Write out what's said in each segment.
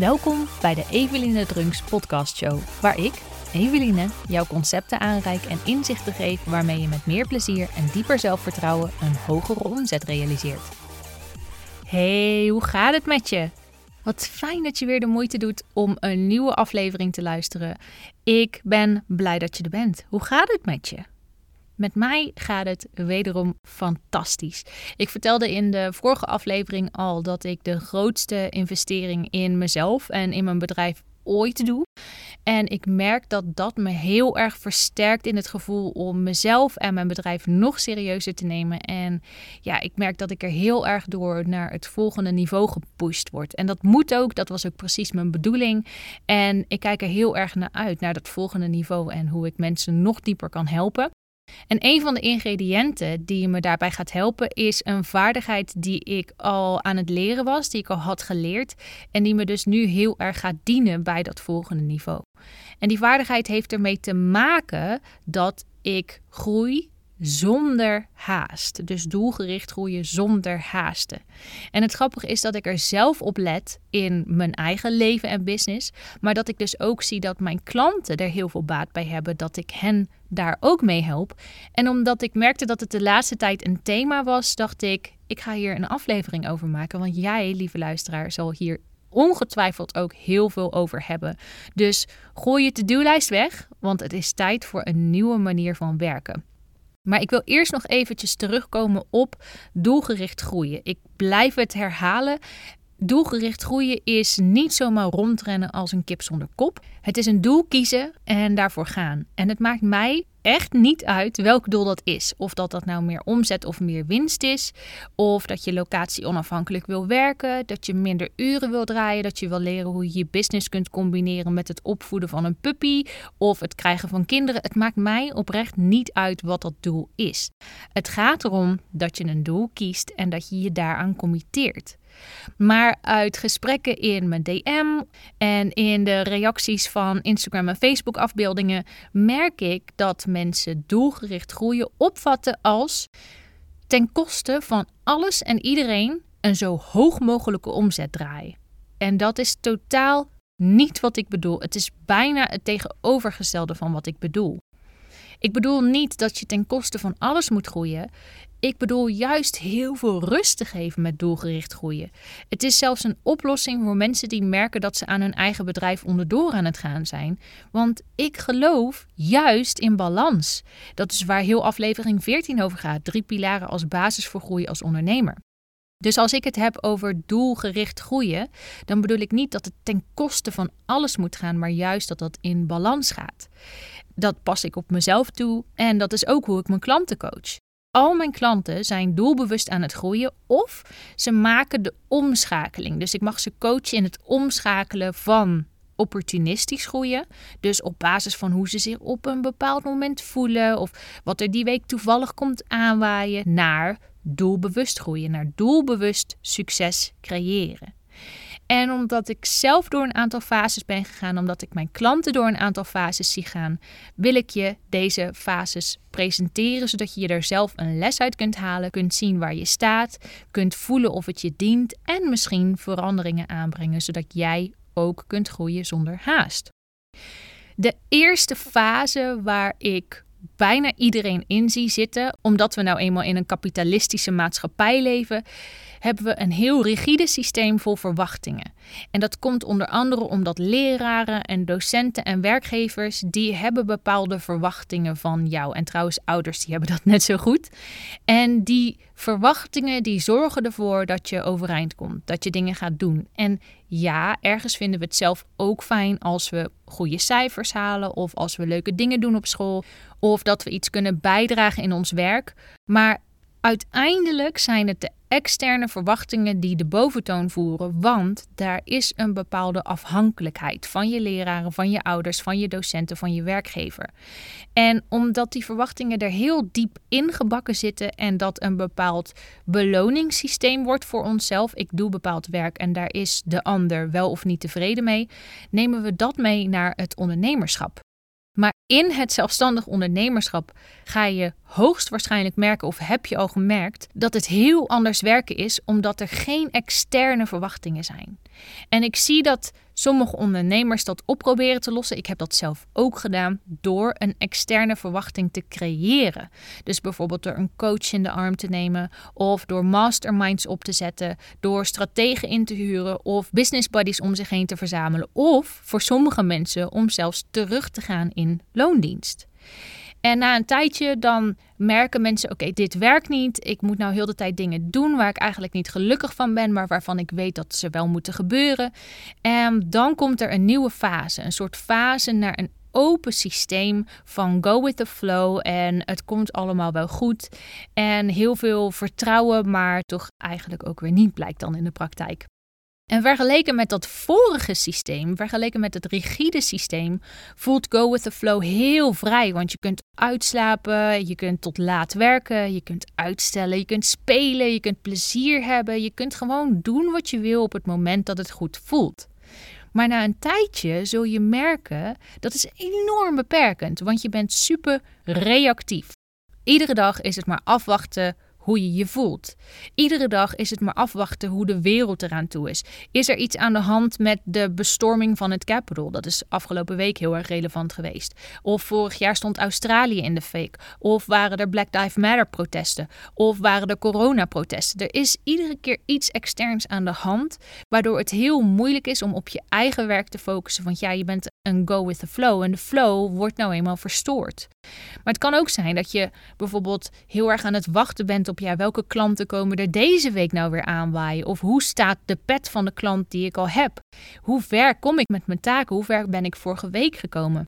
Welkom bij de Eveline Drunks podcast show, waar ik, Eveline, jouw concepten aanreik en inzichten geef waarmee je met meer plezier en dieper zelfvertrouwen een hogere omzet realiseert. Hey, hoe gaat het met je? Wat fijn dat je weer de moeite doet om een nieuwe aflevering te luisteren. Ik ben blij dat je er bent. Hoe gaat het met je? Met mij gaat het wederom fantastisch. Ik vertelde in de vorige aflevering al dat ik de grootste investering in mezelf en in mijn bedrijf ooit doe. En ik merk dat dat me heel erg versterkt in het gevoel om mezelf en mijn bedrijf nog serieuzer te nemen. En ja, ik merk dat ik er heel erg door naar het volgende niveau gepusht word. En dat moet ook, dat was ook precies mijn bedoeling. En ik kijk er heel erg naar uit, naar dat volgende niveau en hoe ik mensen nog dieper kan helpen. En een van de ingrediënten die me daarbij gaat helpen is een vaardigheid die ik al aan het leren was, die ik al had geleerd en die me dus nu heel erg gaat dienen bij dat volgende niveau. En die vaardigheid heeft ermee te maken dat ik groei zonder haast. Dus doelgericht groeien zonder haasten. En het grappige is dat ik er zelf op let in mijn eigen leven en business, maar dat ik dus ook zie dat mijn klanten er heel veel baat bij hebben, dat ik hen daar ook mee help. En omdat ik merkte dat het de laatste tijd een thema was, dacht ik, ik ga hier een aflevering over maken, want jij, lieve luisteraar, zal hier ongetwijfeld ook heel veel over hebben. Dus gooi je to-do-lijst weg, want het is tijd voor een nieuwe manier van werken. Maar ik wil eerst nog eventjes terugkomen op doelgericht groeien. Ik blijf het herhalen. Doelgericht groeien is niet zomaar rondrennen als een kip zonder kop. Het is een doel kiezen en daarvoor gaan. En het maakt mij echt niet uit welk doel dat is. Of dat dat nou meer omzet of meer winst is. Of dat je locatie onafhankelijk wil werken. Dat je minder uren wil draaien. Dat je wil leren hoe je je business kunt combineren met het opvoeden van een puppy. Of het krijgen van kinderen. Het maakt mij oprecht niet uit wat dat doel is. Het gaat erom dat je een doel kiest en dat je je daaraan committeert. Maar uit gesprekken in mijn DM en in de reacties van Instagram en Facebook afbeeldingen merk ik dat mensen doelgericht groeien opvatten als ten koste van alles en iedereen een zo hoog mogelijke omzet draaien. En dat is totaal niet wat ik bedoel. Het is bijna het tegenovergestelde van wat ik bedoel. Ik bedoel niet dat je ten koste van alles moet groeien. Ik bedoel juist heel veel rust te geven met doelgericht groeien. Het is zelfs een oplossing voor mensen die merken dat ze aan hun eigen bedrijf onderdoor aan het gaan zijn. Want ik geloof juist in balans. Dat is waar heel aflevering 14 over gaat. Drie pilaren als basis voor groei als ondernemer. Dus als ik het heb over doelgericht groeien, dan bedoel ik niet dat het ten koste van alles moet gaan, maar juist dat dat in balans gaat. Dat pas ik op mezelf toe en dat is ook hoe ik mijn klanten coach. Al mijn klanten zijn doelbewust aan het groeien of ze maken de omschakeling. Dus ik mag ze coachen in het omschakelen van opportunistisch groeien. Dus op basis van hoe ze zich op een bepaald moment voelen of wat er die week toevallig komt aanwaaien naar doelbewust groeien, naar doelbewust succes creëren. En omdat ik zelf door een aantal fases ben gegaan, omdat ik mijn klanten door een aantal fases zie gaan, wil ik je deze fases presenteren, zodat je er zelf een les uit kunt halen, kunt zien waar je staat, kunt voelen of het je dient en misschien veranderingen aanbrengen, zodat jij ook kunt groeien zonder haast. De eerste fase waar ik bijna iedereen in zie zitten, omdat we nou eenmaal in een kapitalistische maatschappij leven, hebben we een heel rigide systeem vol verwachtingen. En dat komt onder andere omdat leraren en docenten en werkgevers die hebben bepaalde verwachtingen van jou. En trouwens ouders die hebben dat net zo goed. En die verwachtingen die zorgen ervoor dat je overeind komt, dat je dingen gaat doen. En ja, ergens vinden we het zelf ook fijn als we goede cijfers halen of als we leuke dingen doen op school of dat we iets kunnen bijdragen in ons werk. Maar uiteindelijk zijn het de externe verwachtingen die de boventoon voeren, want daar is een bepaalde afhankelijkheid van je leraren, van je ouders, van je docenten, van je werkgever. En omdat die verwachtingen er heel diep ingebakken zitten en dat een bepaald beloningssysteem wordt voor onszelf, ik doe bepaald werk en daar is de ander wel of niet tevreden mee, nemen we dat mee naar het ondernemerschap. In het zelfstandig ondernemerschap ga je hoogstwaarschijnlijk merken of heb je al gemerkt dat het heel anders werken is omdat er geen externe verwachtingen zijn. En ik zie dat sommige ondernemers dat op proberen te lossen. Ik heb dat zelf ook gedaan door een externe verwachting te creëren. Dus bijvoorbeeld door een coach in de arm te nemen of door masterminds op te zetten, door strategen in te huren of business buddies om zich heen te verzamelen of voor sommige mensen om zelfs terug te gaan in loondienst. En na een tijdje dan merken mensen: oké, dit werkt niet. Ik moet nou heel de tijd dingen doen waar ik eigenlijk niet gelukkig van ben, maar waarvan ik weet dat ze wel moeten gebeuren. En dan komt er een nieuwe fase, een soort fase naar een open systeem van go with the flow en het komt allemaal wel goed. En heel veel vertrouwen, maar toch eigenlijk ook weer niet blijkt dan in de praktijk. En vergeleken met dat vorige systeem, vergeleken met het rigide systeem, voelt Go with the Flow heel vrij. Want je kunt uitslapen, je kunt tot laat werken, je kunt uitstellen, je kunt spelen, je kunt plezier hebben. Je kunt gewoon doen wat je wil op het moment dat het goed voelt. Maar na een tijdje zul je merken dat is enorm beperkend, want je bent super reactief. Iedere dag is het maar afwachten hoe je je voelt. Iedere dag is het maar afwachten hoe de wereld eraan toe is. Is er iets aan de hand met de bestorming van het Capitol? Dat is afgelopen week heel erg relevant geweest. Of vorig jaar stond Australië in de fake. Of waren er Black Lives Matter protesten. Of waren er coronaprotesten. Er is iedere keer iets externs aan de hand, waardoor het heel moeilijk is om op je eigen werk te focussen. Want ja, je bent een go with the flow en de flow wordt nou eenmaal verstoord. Maar het kan ook zijn dat je bijvoorbeeld heel erg aan het wachten bent op ja, welke klanten komen er deze week nou weer aanwaaien? Of hoe staat de pet van de klant die ik al heb? Hoe ver kom ik met mijn taken? Hoe ver ben ik vorige week gekomen?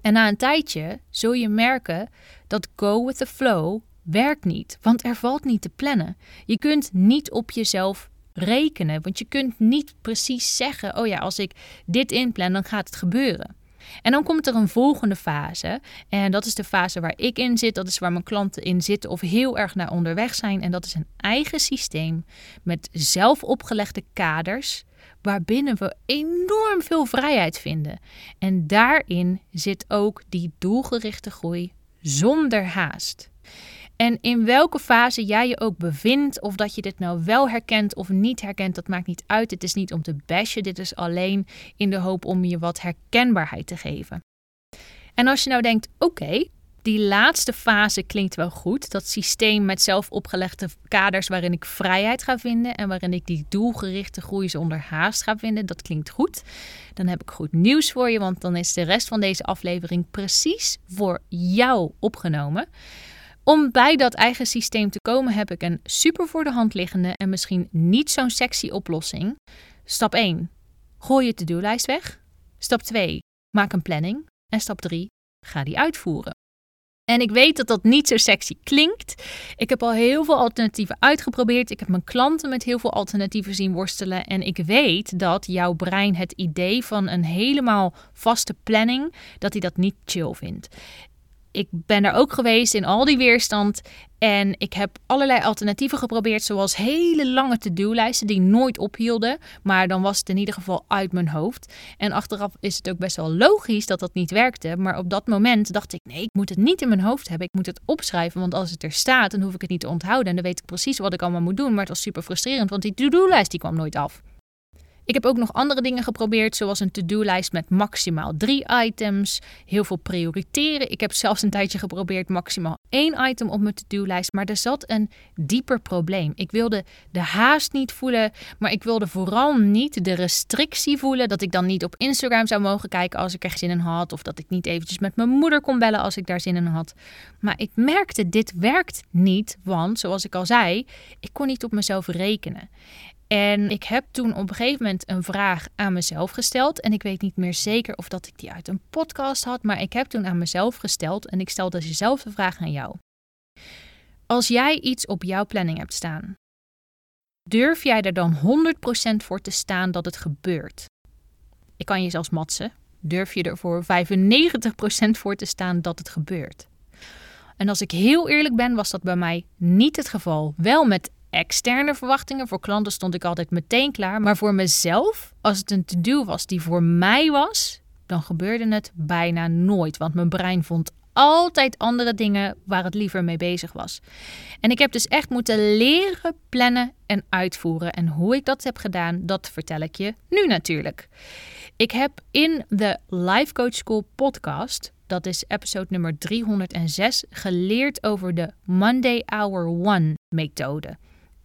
En na een tijdje zul je merken dat go with the flow werkt niet, want er valt niet te plannen. Je kunt niet op jezelf rekenen, want je kunt niet precies zeggen: oh ja, als ik dit inplan, dan gaat het gebeuren. En dan komt er een volgende fase. En dat is de fase waar ik in zit. Dat is waar mijn klanten in zitten of heel erg naar onderweg zijn. En dat is een eigen systeem met zelf opgelegde kaders. Waarbinnen we enorm veel vrijheid vinden. En daarin zit ook die doelgerichte groei zonder haast. En in welke fase jij je ook bevindt, of dat je dit nou wel herkent of niet herkent, dat maakt niet uit. Het is niet om te bashen, dit is alleen in de hoop om je wat herkenbaarheid te geven. En als je nou denkt, oké, die laatste fase klinkt wel goed. Dat systeem met zelf opgelegde kaders waarin ik vrijheid ga vinden en waarin ik die doelgerichte groei zonder haast ga vinden, dat klinkt goed. Dan heb ik goed nieuws voor je, want dan is de rest van deze aflevering precies voor jou opgenomen. Om bij dat eigen systeem te komen heb ik een super voor de hand liggende en misschien niet zo'n sexy oplossing. Stap 1. Gooi je to-do-lijst weg. Stap 2. Maak een planning. En stap 3. Ga die uitvoeren. En ik weet dat dat niet zo sexy klinkt. Ik heb al heel veel alternatieven uitgeprobeerd. Ik heb mijn klanten met heel veel alternatieven zien worstelen. En ik weet dat jouw brein het idee van een helemaal vaste planning, dat hij dat niet chill vindt ik ben er ook geweest in al die weerstand. En ik heb allerlei alternatieven geprobeerd, zoals hele lange to-do-lijsten die nooit ophielden. Maar dan was het in ieder geval uit mijn hoofd. En achteraf is het ook best wel logisch dat dat niet werkte. Maar op dat moment dacht ik: nee, ik moet het niet in mijn hoofd hebben. Ik moet het opschrijven. Want als het er staat, dan hoef ik het niet te onthouden. En dan weet ik precies wat ik allemaal moet doen. Maar het was super frustrerend, want die to-do-lijst die kwam nooit af. Ik heb ook nog andere dingen geprobeerd, zoals een to-do-lijst met maximaal drie items, heel veel prioriteren. Ik heb zelfs een tijdje geprobeerd maximaal één item op mijn to-do-lijst, maar er zat een dieper probleem. Ik wilde de haast niet voelen, maar ik wilde vooral niet de restrictie voelen dat ik dan niet op Instagram zou mogen kijken als ik er zin in had, of dat ik niet eventjes met mijn moeder kon bellen als ik daar zin in had. Maar ik merkte, dit werkt niet, want zoals ik al zei, ik kon niet op mezelf rekenen. En ik heb toen op een gegeven moment een vraag aan mezelf gesteld. En ik weet niet meer zeker of dat ik die uit een podcast had. Maar ik heb toen aan mezelf gesteld. En ik stelde dezelfde vraag aan jou. Als jij iets op jouw planning hebt staan, durf jij er dan 100% voor te staan dat het gebeurt? Ik kan je zelfs matsen. Durf je er voor 95% voor te staan dat het gebeurt? En als ik heel eerlijk ben, was dat bij mij niet het geval. Wel met externe verwachtingen. Voor klanten stond ik altijd meteen klaar. Maar voor mezelf, als het een to-do was die voor mij was, dan gebeurde het bijna nooit. Want mijn brein vond altijd andere dingen waar het liever mee bezig was. En ik heb dus echt moeten leren plannen en uitvoeren. En hoe ik dat heb gedaan, dat vertel ik je nu natuurlijk. Ik heb in de Life Coach School podcast, dat is episode nummer 306, geleerd over de Monday Hour One methode.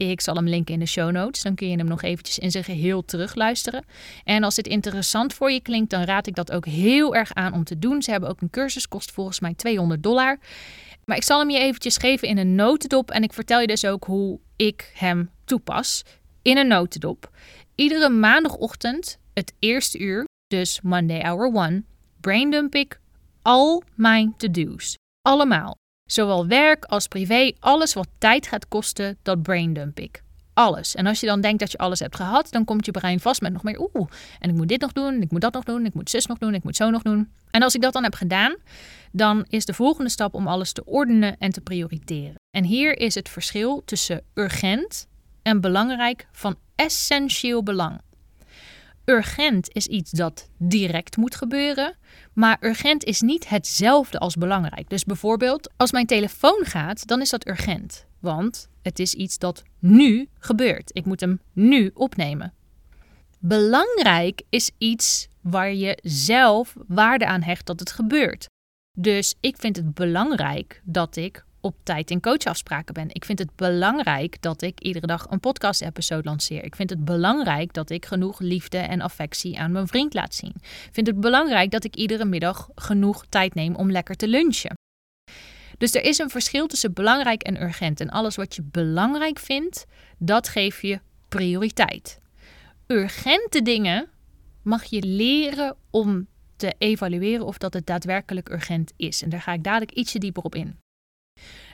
Ik zal hem linken in de show notes. Dan kun je hem nog eventjes in zijn geheel terugluisteren. En als dit interessant voor je klinkt, dan raad ik dat ook heel erg aan om te doen. Ze hebben ook een cursus, kost volgens mij 200 dollar. Maar ik zal hem je eventjes geven in een notendop. En ik vertel je dus ook hoe ik hem toepas in een notendop. Iedere maandagochtend, het eerste uur, dus Monday Hour One, braindump ik al mijn to-do's. Allemaal. Zowel werk als privé, alles wat tijd gaat kosten, dat braindump ik. Alles. En als je dan denkt dat je alles hebt gehad, dan komt je brein vast met nog meer. Oeh, en ik moet dit nog doen, ik moet dat nog doen, ik moet zus nog doen, ik moet zo nog doen. En als ik dat dan heb gedaan, dan is de volgende stap om alles te ordenen en te prioriteren. En hier is het verschil tussen urgent en belangrijk van essentieel belang. Urgent is iets dat direct moet gebeuren, maar urgent is niet hetzelfde als belangrijk. Dus bijvoorbeeld, als mijn telefoon gaat, dan is dat urgent, want het is iets dat nu gebeurt. Ik moet hem nu opnemen. Belangrijk is iets waar je zelf waarde aan hecht dat het gebeurt. Dus ik vind het belangrijk dat ik op tijd in coachafspraken ben. Ik vind het belangrijk dat ik iedere dag een podcast-episode lanceer. Ik vind het belangrijk dat ik genoeg liefde en affectie aan mijn vriend laat zien. Ik vind het belangrijk dat ik iedere middag genoeg tijd neem om lekker te lunchen. Dus er is een verschil tussen belangrijk en urgent. En alles wat je belangrijk vindt, dat geef je prioriteit. Urgente dingen mag je leren om te evalueren of dat het daadwerkelijk urgent is. En daar ga ik dadelijk ietsje dieper op in.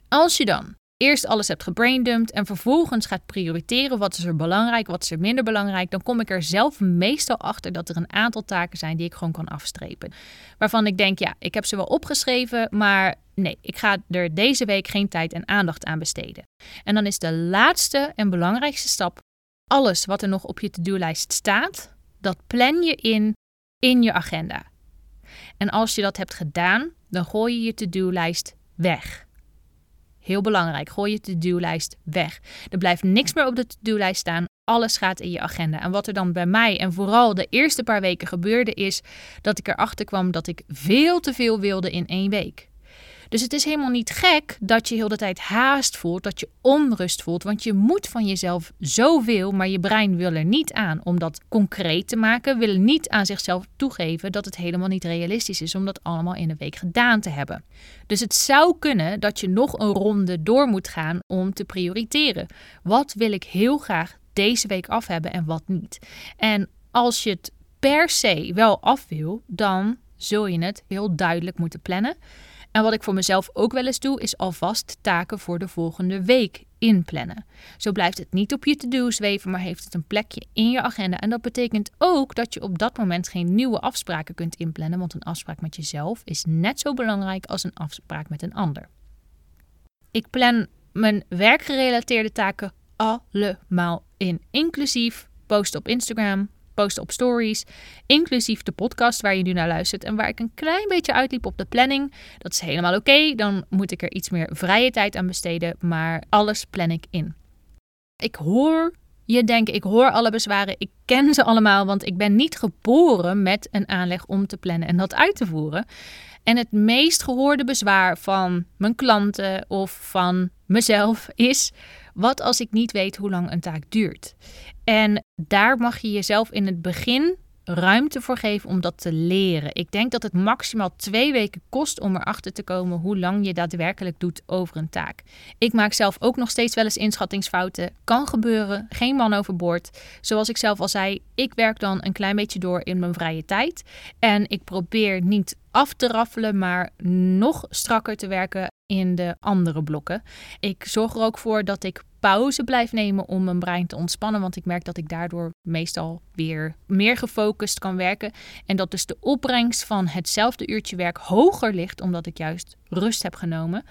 Als je dan eerst alles hebt gebraindumpt en vervolgens gaat prioriteren wat is er belangrijk, wat is er minder belangrijk, dan kom ik er zelf meestal achter dat er een aantal taken zijn die ik gewoon kan afstrepen. Waarvan ik denk, ja, ik heb ze wel opgeschreven, maar nee, ik ga er deze week geen tijd en aandacht aan besteden. En dan is de laatste en belangrijkste stap alles wat er nog op je to-do-lijst staat, dat plan je in in je agenda. En als je dat hebt gedaan, dan gooi je je to-do-lijst weg. Heel belangrijk, gooi je to-do-lijst weg. Er blijft niks meer op de to-do-lijst staan. Alles gaat in je agenda. En wat er dan bij mij en vooral de eerste paar weken gebeurde, is dat ik erachter kwam dat ik veel te veel wilde in één week. Dus het is helemaal niet gek dat je heel de tijd haast voelt, dat je onrust voelt. Want je moet van jezelf zoveel, maar je brein wil er niet aan om dat concreet te maken. Wil niet aan zichzelf toegeven dat het helemaal niet realistisch is om dat allemaal in een week gedaan te hebben. Dus het zou kunnen dat je nog een ronde door moet gaan om te prioriteren. Wat wil ik heel graag deze week af hebben en wat niet? En als je het per se wel af wil, dan zul je het heel duidelijk moeten plannen. En wat ik voor mezelf ook wel eens doe, is alvast taken voor de volgende week inplannen. Zo blijft het niet op je to-do zweven, maar heeft het een plekje in je agenda. En dat betekent ook dat je op dat moment geen nieuwe afspraken kunt inplannen, want een afspraak met jezelf is net zo belangrijk als een afspraak met een ander. Ik plan mijn werkgerelateerde taken allemaal in, inclusief posten op Instagram, posten op stories, inclusief de podcast waar je nu naar luistert en waar ik een klein beetje uitliep op de planning. Dat is helemaal oké, dan moet ik er iets meer vrije tijd aan besteden, maar alles plan ik in. Ik hoor je denken, ik hoor alle bezwaren, ik ken ze allemaal, want ik ben niet geboren met een aanleg om te plannen en dat uit te voeren. En het meest gehoorde bezwaar van mijn klanten of van mezelf is: wat als ik niet weet hoe lang een taak duurt? En daar mag je jezelf in het begin ruimte voor geven om dat te leren. Ik denk dat het maximaal twee weken kost om erachter te komen hoe lang je daadwerkelijk doet over een taak. Ik maak zelf ook nog steeds wel eens inschattingsfouten. Kan gebeuren, geen man overboord. Zoals ik zelf al zei, ik werk dan een klein beetje door in mijn vrije tijd. En ik probeer niet af te raffelen, maar nog strakker te werken in de andere blokken. Ik zorg er ook voor dat ik pauze blijf nemen om mijn brein te ontspannen. Want ik merk dat ik daardoor meestal weer meer gefocust kan werken. En dat dus de opbrengst van hetzelfde uurtje werk hoger ligt, omdat ik juist rust heb genomen.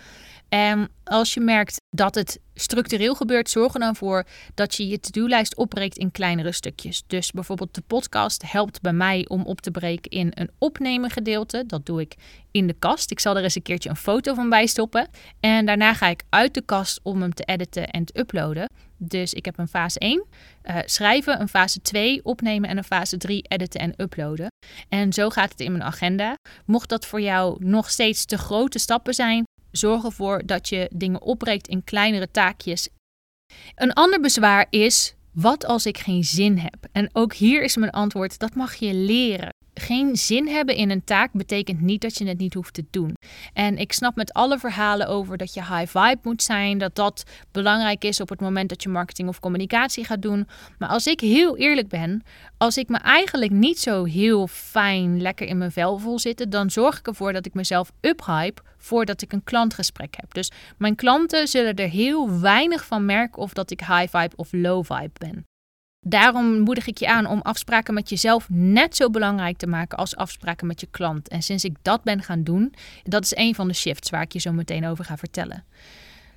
En als je merkt dat het structureel gebeurt, zorg er dan voor dat je je to-do-lijst opbreekt in kleinere stukjes. Dus bijvoorbeeld de podcast helpt bij mij om op te breken in een opnemen gedeelte. Dat doe ik in de kast. Ik zal er eens een keertje een foto van bij stoppen. En daarna ga ik uit de kast om hem te editen en te uploaden. Dus ik heb een fase 1, uh, eh, schrijven, een fase 2, opnemen en een fase 3, editen en uploaden. En zo gaat het in mijn agenda. Mocht dat voor jou nog steeds te grote stappen zijn, zorg ervoor dat je dingen opbreekt in kleinere taakjes. Een ander bezwaar is: wat als ik geen zin heb? En ook hier is mijn antwoord: dat mag je leren geen zin hebben in een taak betekent niet dat je het niet hoeft te doen. En ik snap met alle verhalen over dat je high vibe moet zijn, dat dat belangrijk is op het moment dat je marketing of communicatie gaat doen. Maar als ik heel eerlijk ben, als ik me eigenlijk niet zo heel fijn lekker in mijn vel voel zitten, dan zorg ik ervoor dat ik mezelf uphype voordat ik een klantgesprek heb. Dus mijn klanten zullen er heel weinig van merken of dat ik high vibe of low vibe ben. Daarom moedig ik je aan om afspraken met jezelf net zo belangrijk te maken als afspraken met je klant. En sinds ik dat ben gaan doen, dat is een van de shifts waar ik je zo meteen over ga vertellen.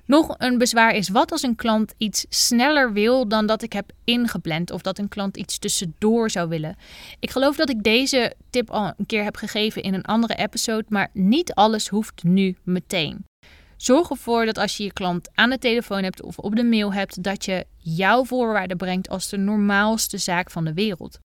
Nog een bezwaar is wat als een klant iets sneller wil dan dat ik heb ingepland of dat een klant iets tussendoor zou willen. Ik geloof dat ik deze tip al een keer heb gegeven in een andere episode, maar niet alles hoeft nu meteen. Zorg ervoor dat als je je klant aan de telefoon hebt of op de mail hebt, dat je jouw voorwaarden brengt als de normaalste zaak van de wereld.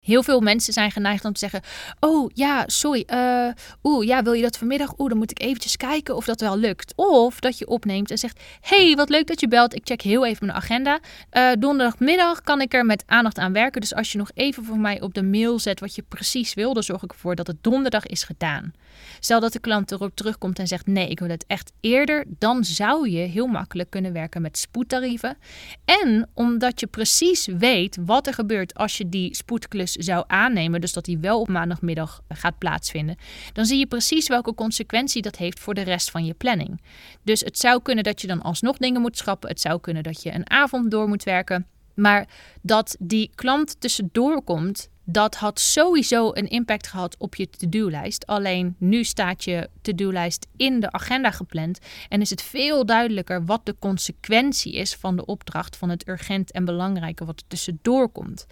Heel veel mensen zijn geneigd om te zeggen: Oh ja, sorry. Uh, Oeh, ja, wil je dat vanmiddag? Oeh, dan moet ik eventjes kijken of dat wel lukt. Of dat je opneemt en zegt: Hey, wat leuk dat je belt. Ik check heel even mijn agenda. Uh, donderdagmiddag kan ik er met aandacht aan werken. Dus als je nog even voor mij op de mail zet wat je precies wil, dan zorg ik ervoor dat het donderdag is gedaan. Stel dat de klant erop terugkomt en zegt: Nee, ik wil het echt eerder. Dan zou je heel makkelijk kunnen werken met spoedtarieven. En omdat je precies weet wat er gebeurt als je die spoedklus zou aannemen, dus dat die wel op maandagmiddag gaat plaatsvinden, dan zie je precies welke consequentie dat heeft voor de rest van je planning. Dus het zou kunnen dat je dan alsnog dingen moet schrappen. Het zou kunnen dat je een avond door moet werken. Maar dat die klant tussendoor komt, dat had sowieso een impact gehad op je to-do-lijst. Alleen nu staat je to-do-lijst in de agenda gepland en is het veel duidelijker wat de consequentie is van de opdracht van het urgent en belangrijke wat er tussendoor komt.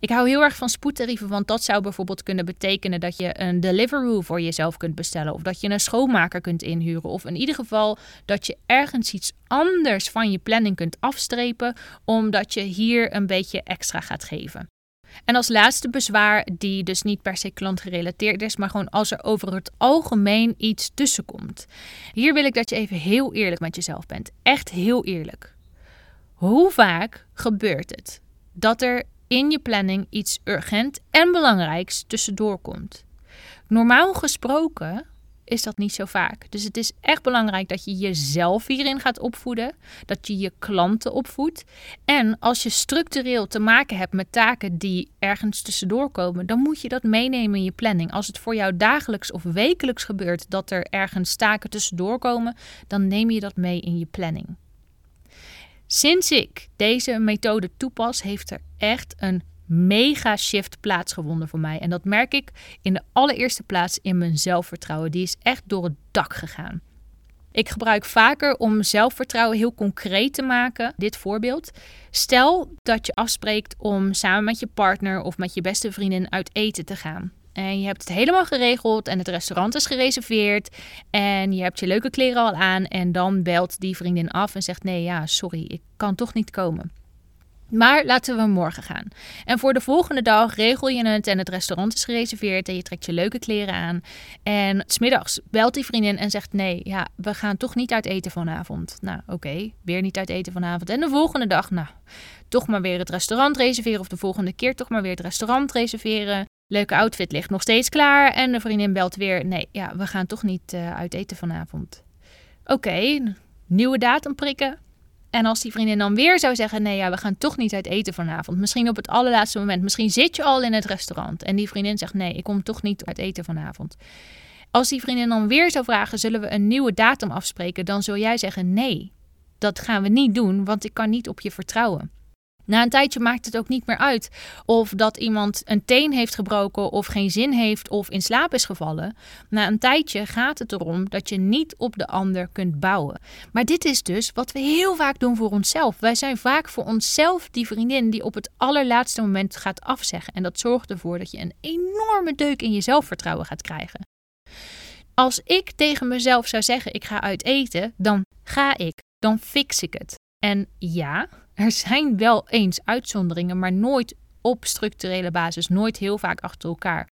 Ik hou heel erg van spoedtarieven, want dat zou bijvoorbeeld kunnen betekenen dat je een Deliveroo voor jezelf kunt bestellen of dat je een schoonmaker kunt inhuren of in ieder geval dat je ergens iets anders van je planning kunt afstrepen omdat je hier een beetje extra gaat geven. En als laatste bezwaar, die dus niet per se klantgerelateerd is, maar gewoon als er over het algemeen iets tussenkomt. Hier wil ik dat je even heel eerlijk met jezelf bent. Echt heel eerlijk. Hoe vaak gebeurt het dat er in je planning iets urgent en belangrijks tussendoor komt? Normaal gesproken is dat niet zo vaak. Dus het is echt belangrijk dat je jezelf hierin gaat opvoeden, dat je je klanten opvoedt. En als je structureel te maken hebt met taken die ergens tussendoor komen, dan moet je dat meenemen in je planning. Als het voor jou dagelijks of wekelijks gebeurt dat er ergens taken tussendoor komen, dan neem je dat mee in je planning. Sinds ik deze methode toepas, heeft er echt een mega shift plaatsgevonden voor mij. En dat merk ik in de allereerste plaats in mijn zelfvertrouwen. Die is echt door het dak gegaan. Ik gebruik vaker om zelfvertrouwen heel concreet te maken. Dit voorbeeld. Stel dat je afspreekt om samen met je partner of met je beste vriendin uit eten te gaan. En je hebt het helemaal geregeld en het restaurant is gereserveerd. En je hebt je leuke kleren al aan. En dan belt die vriendin af en zegt: Nee, ja, sorry, ik kan toch niet komen. Maar laten we morgen gaan. En voor de volgende dag regel je het en het restaurant is gereserveerd en je trekt je leuke kleren aan. En smiddags belt die vriendin en zegt: Nee, ja, we gaan toch niet uit eten vanavond. Nou, oké, weer niet uit eten vanavond. En de volgende dag, nou, toch maar weer het restaurant reserveren. Of de volgende keer toch maar weer het restaurant reserveren. Leuke outfit ligt nog steeds klaar. En de vriendin belt weer: Nee, ja, we gaan toch niet uh, uit eten vanavond. Oké, nieuwe datum prikken en als die vriendin dan weer zou zeggen: Nee, ja, we gaan toch niet uit eten vanavond. Misschien op het allerlaatste moment. Misschien zit je al in het restaurant. En die vriendin zegt: Nee, ik kom toch niet uit eten vanavond. Als die vriendin dan weer zou vragen: Zullen we een nieuwe datum afspreken? Dan zul jij zeggen: Nee, dat gaan we niet doen, want ik kan niet op je vertrouwen. Na een tijdje maakt het ook niet meer uit of dat iemand een teen heeft gebroken of geen zin heeft of in slaap is gevallen. Na een tijdje gaat het erom dat je niet op de ander kunt bouwen. Maar dit is dus wat we heel vaak doen voor onszelf. Wij zijn vaak voor onszelf die vriendin die op het allerlaatste moment gaat afzeggen. En dat zorgt ervoor dat je een enorme deuk in je zelfvertrouwen gaat krijgen. Als ik tegen mezelf zou zeggen: ik ga uit eten, dan ga ik, dan fix ik het. En ja, er zijn wel eens uitzonderingen, maar nooit op structurele basis, nooit heel vaak achter elkaar.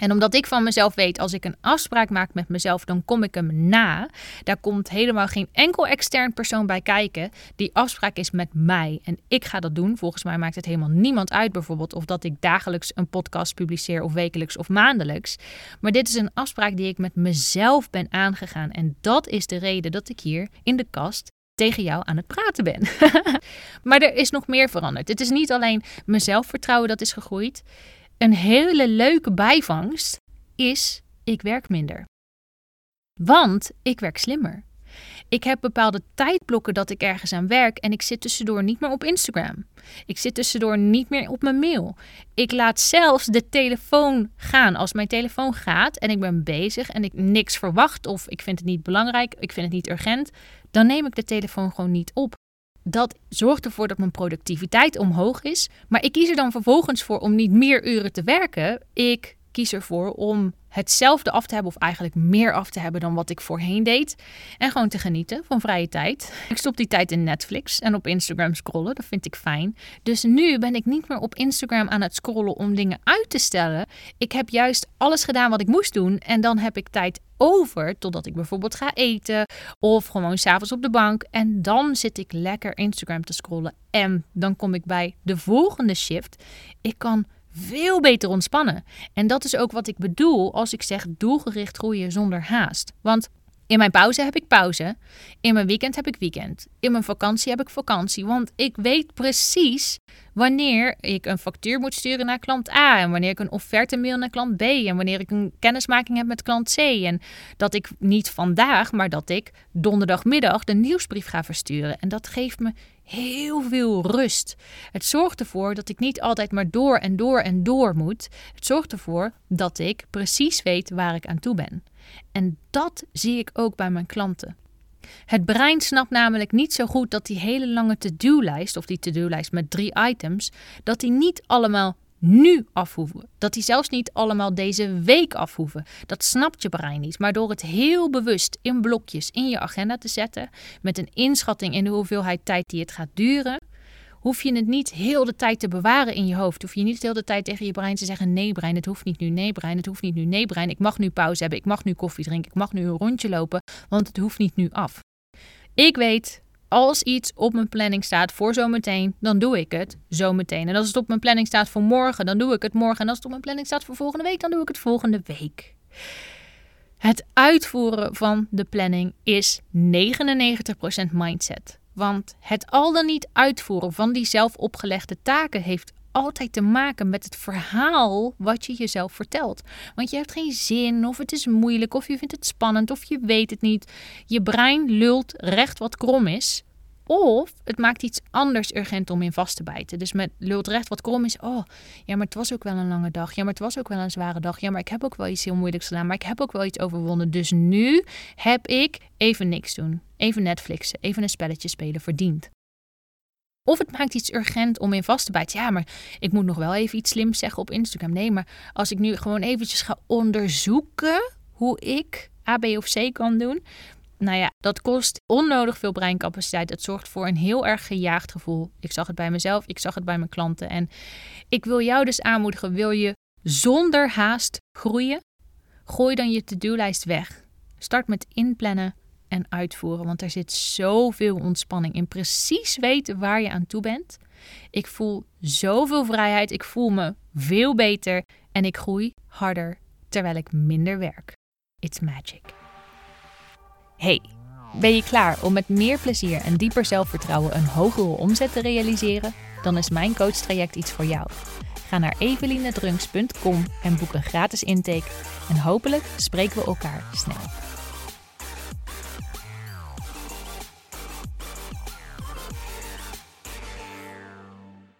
En omdat ik van mezelf weet, als ik een afspraak maak met mezelf, dan kom ik hem na. Daar komt helemaal geen enkel extern persoon bij kijken. Die afspraak is met mij en ik ga dat doen. Volgens mij maakt het helemaal niemand uit, bijvoorbeeld of dat ik dagelijks een podcast publiceer of wekelijks of maandelijks. Maar dit is een afspraak die ik met mezelf ben aangegaan. En dat is de reden dat ik hier in de kast tegen jou aan het praten ben. maar er is nog meer veranderd. Het is niet alleen mijn zelfvertrouwen dat is gegroeid. Een hele leuke bijvangst is: ik werk minder. Want ik werk slimmer. Ik heb bepaalde tijdblokken dat ik ergens aan werk en ik zit tussendoor niet meer op Instagram. Ik zit tussendoor niet meer op mijn mail. Ik laat zelfs de telefoon gaan. Als mijn telefoon gaat en ik ben bezig en ik niks verwacht of ik vind het niet belangrijk, ik vind het niet urgent, dan neem ik de telefoon gewoon niet op. Dat zorgt ervoor dat mijn productiviteit omhoog is. Maar ik kies er dan vervolgens voor om niet meer uren te werken. Ik kies ervoor om hetzelfde af te hebben, of eigenlijk meer af te hebben dan wat ik voorheen deed. En gewoon te genieten van vrije tijd. Ik stop die tijd in Netflix en op Instagram scrollen. Dat vind ik fijn. Dus nu ben ik niet meer op Instagram aan het scrollen om dingen uit te stellen. Ik heb juist alles gedaan wat ik moest doen. En dan heb ik tijd over totdat ik bijvoorbeeld ga eten of gewoon s'avonds op de bank. En dan zit ik lekker Instagram te scrollen. En dan kom ik bij de volgende shift. Ik kan veel beter ontspannen. En dat is ook wat ik bedoel als ik zeg doelgericht groeien zonder haast. Want in mijn pauze heb ik pauze. In mijn weekend heb ik weekend. In mijn vakantie heb ik vakantie. Want ik weet precies wanneer ik een factuur moet sturen naar klant A. En wanneer ik een offerte mail naar klant B. En wanneer ik een kennismaking heb met klant C. En dat ik niet vandaag, maar dat ik donderdagmiddag de nieuwsbrief ga versturen. En dat geeft me heel veel rust. Het zorgt ervoor dat ik niet altijd maar door en door en door moet. Het zorgt ervoor dat ik precies weet waar ik aan toe ben. En dat zie ik ook bij mijn klanten. Het brein snapt namelijk niet zo goed dat die hele lange to-do-lijst, of die to-do-lijst met drie items, dat die niet allemaal nu afhoeven. Dat die zelfs niet allemaal deze week afhoeven. Dat snapt je brein niet. Maar door het heel bewust in blokjes in je agenda te zetten, met een inschatting in de hoeveelheid tijd die het gaat duren, hoef je het niet heel de tijd te bewaren in je hoofd. Hoef je niet heel de tijd tegen je brein te zeggen: nee, brein, het hoeft niet nu. Nee, brein, het hoeft niet nu. Nee, brein, ik mag nu pauze hebben. Ik mag nu koffie drinken. Ik mag nu een rondje lopen, want het hoeft niet nu af. Ik weet, als iets op mijn planning staat voor zometeen, dan doe ik het zometeen. En als het op mijn planning staat voor morgen, dan doe ik het morgen. En als het op mijn planning staat voor volgende week, dan doe ik het volgende week. Het uitvoeren van de planning is 99% mindset. Want het al dan niet uitvoeren van die zelf opgelegde taken heeft altijd te maken met het verhaal wat je jezelf vertelt. Want je hebt geen zin, of het is moeilijk, of je vindt het spannend, of je weet het niet. Je brein lult recht wat krom is. Of het maakt iets anders urgent om in vast te bijten. Dus met lult recht wat krom is. Oh, ja, maar het was ook wel een lange dag. Ja, maar het was ook wel een zware dag. Ja, maar ik heb ook wel iets heel moeilijks gedaan. Maar ik heb ook wel iets overwonnen. Dus nu heb ik even niks doen. Even Netflixen. Even een spelletje spelen verdiend. Of het maakt iets urgent om in vast te bijten. Ja, maar ik moet nog wel even iets slims zeggen op Instagram. Nee, maar als ik nu gewoon eventjes ga onderzoeken hoe ik A, B of C kan doen. Nou ja, dat kost onnodig veel breincapaciteit. Het zorgt voor een heel erg gejaagd gevoel. Ik zag het bij mezelf, ik zag het bij mijn klanten. En ik wil jou dus aanmoedigen, wil je zonder haast groeien? Gooi dan je to-do-lijst weg. Start met inplannen en uitvoeren. Want er zit zoveel ontspanning in. Precies weten waar je aan toe bent. Ik voel zoveel vrijheid. Ik voel me veel beter. En ik groei harder terwijl ik minder werk. It's magic. Hey, ben je klaar om met meer plezier en dieper zelfvertrouwen een hogere omzet te realiseren? Dan is mijn coachtraject iets voor jou. Ga naar evelinedrunks.com en boek een gratis intake. En hopelijk spreken we elkaar snel.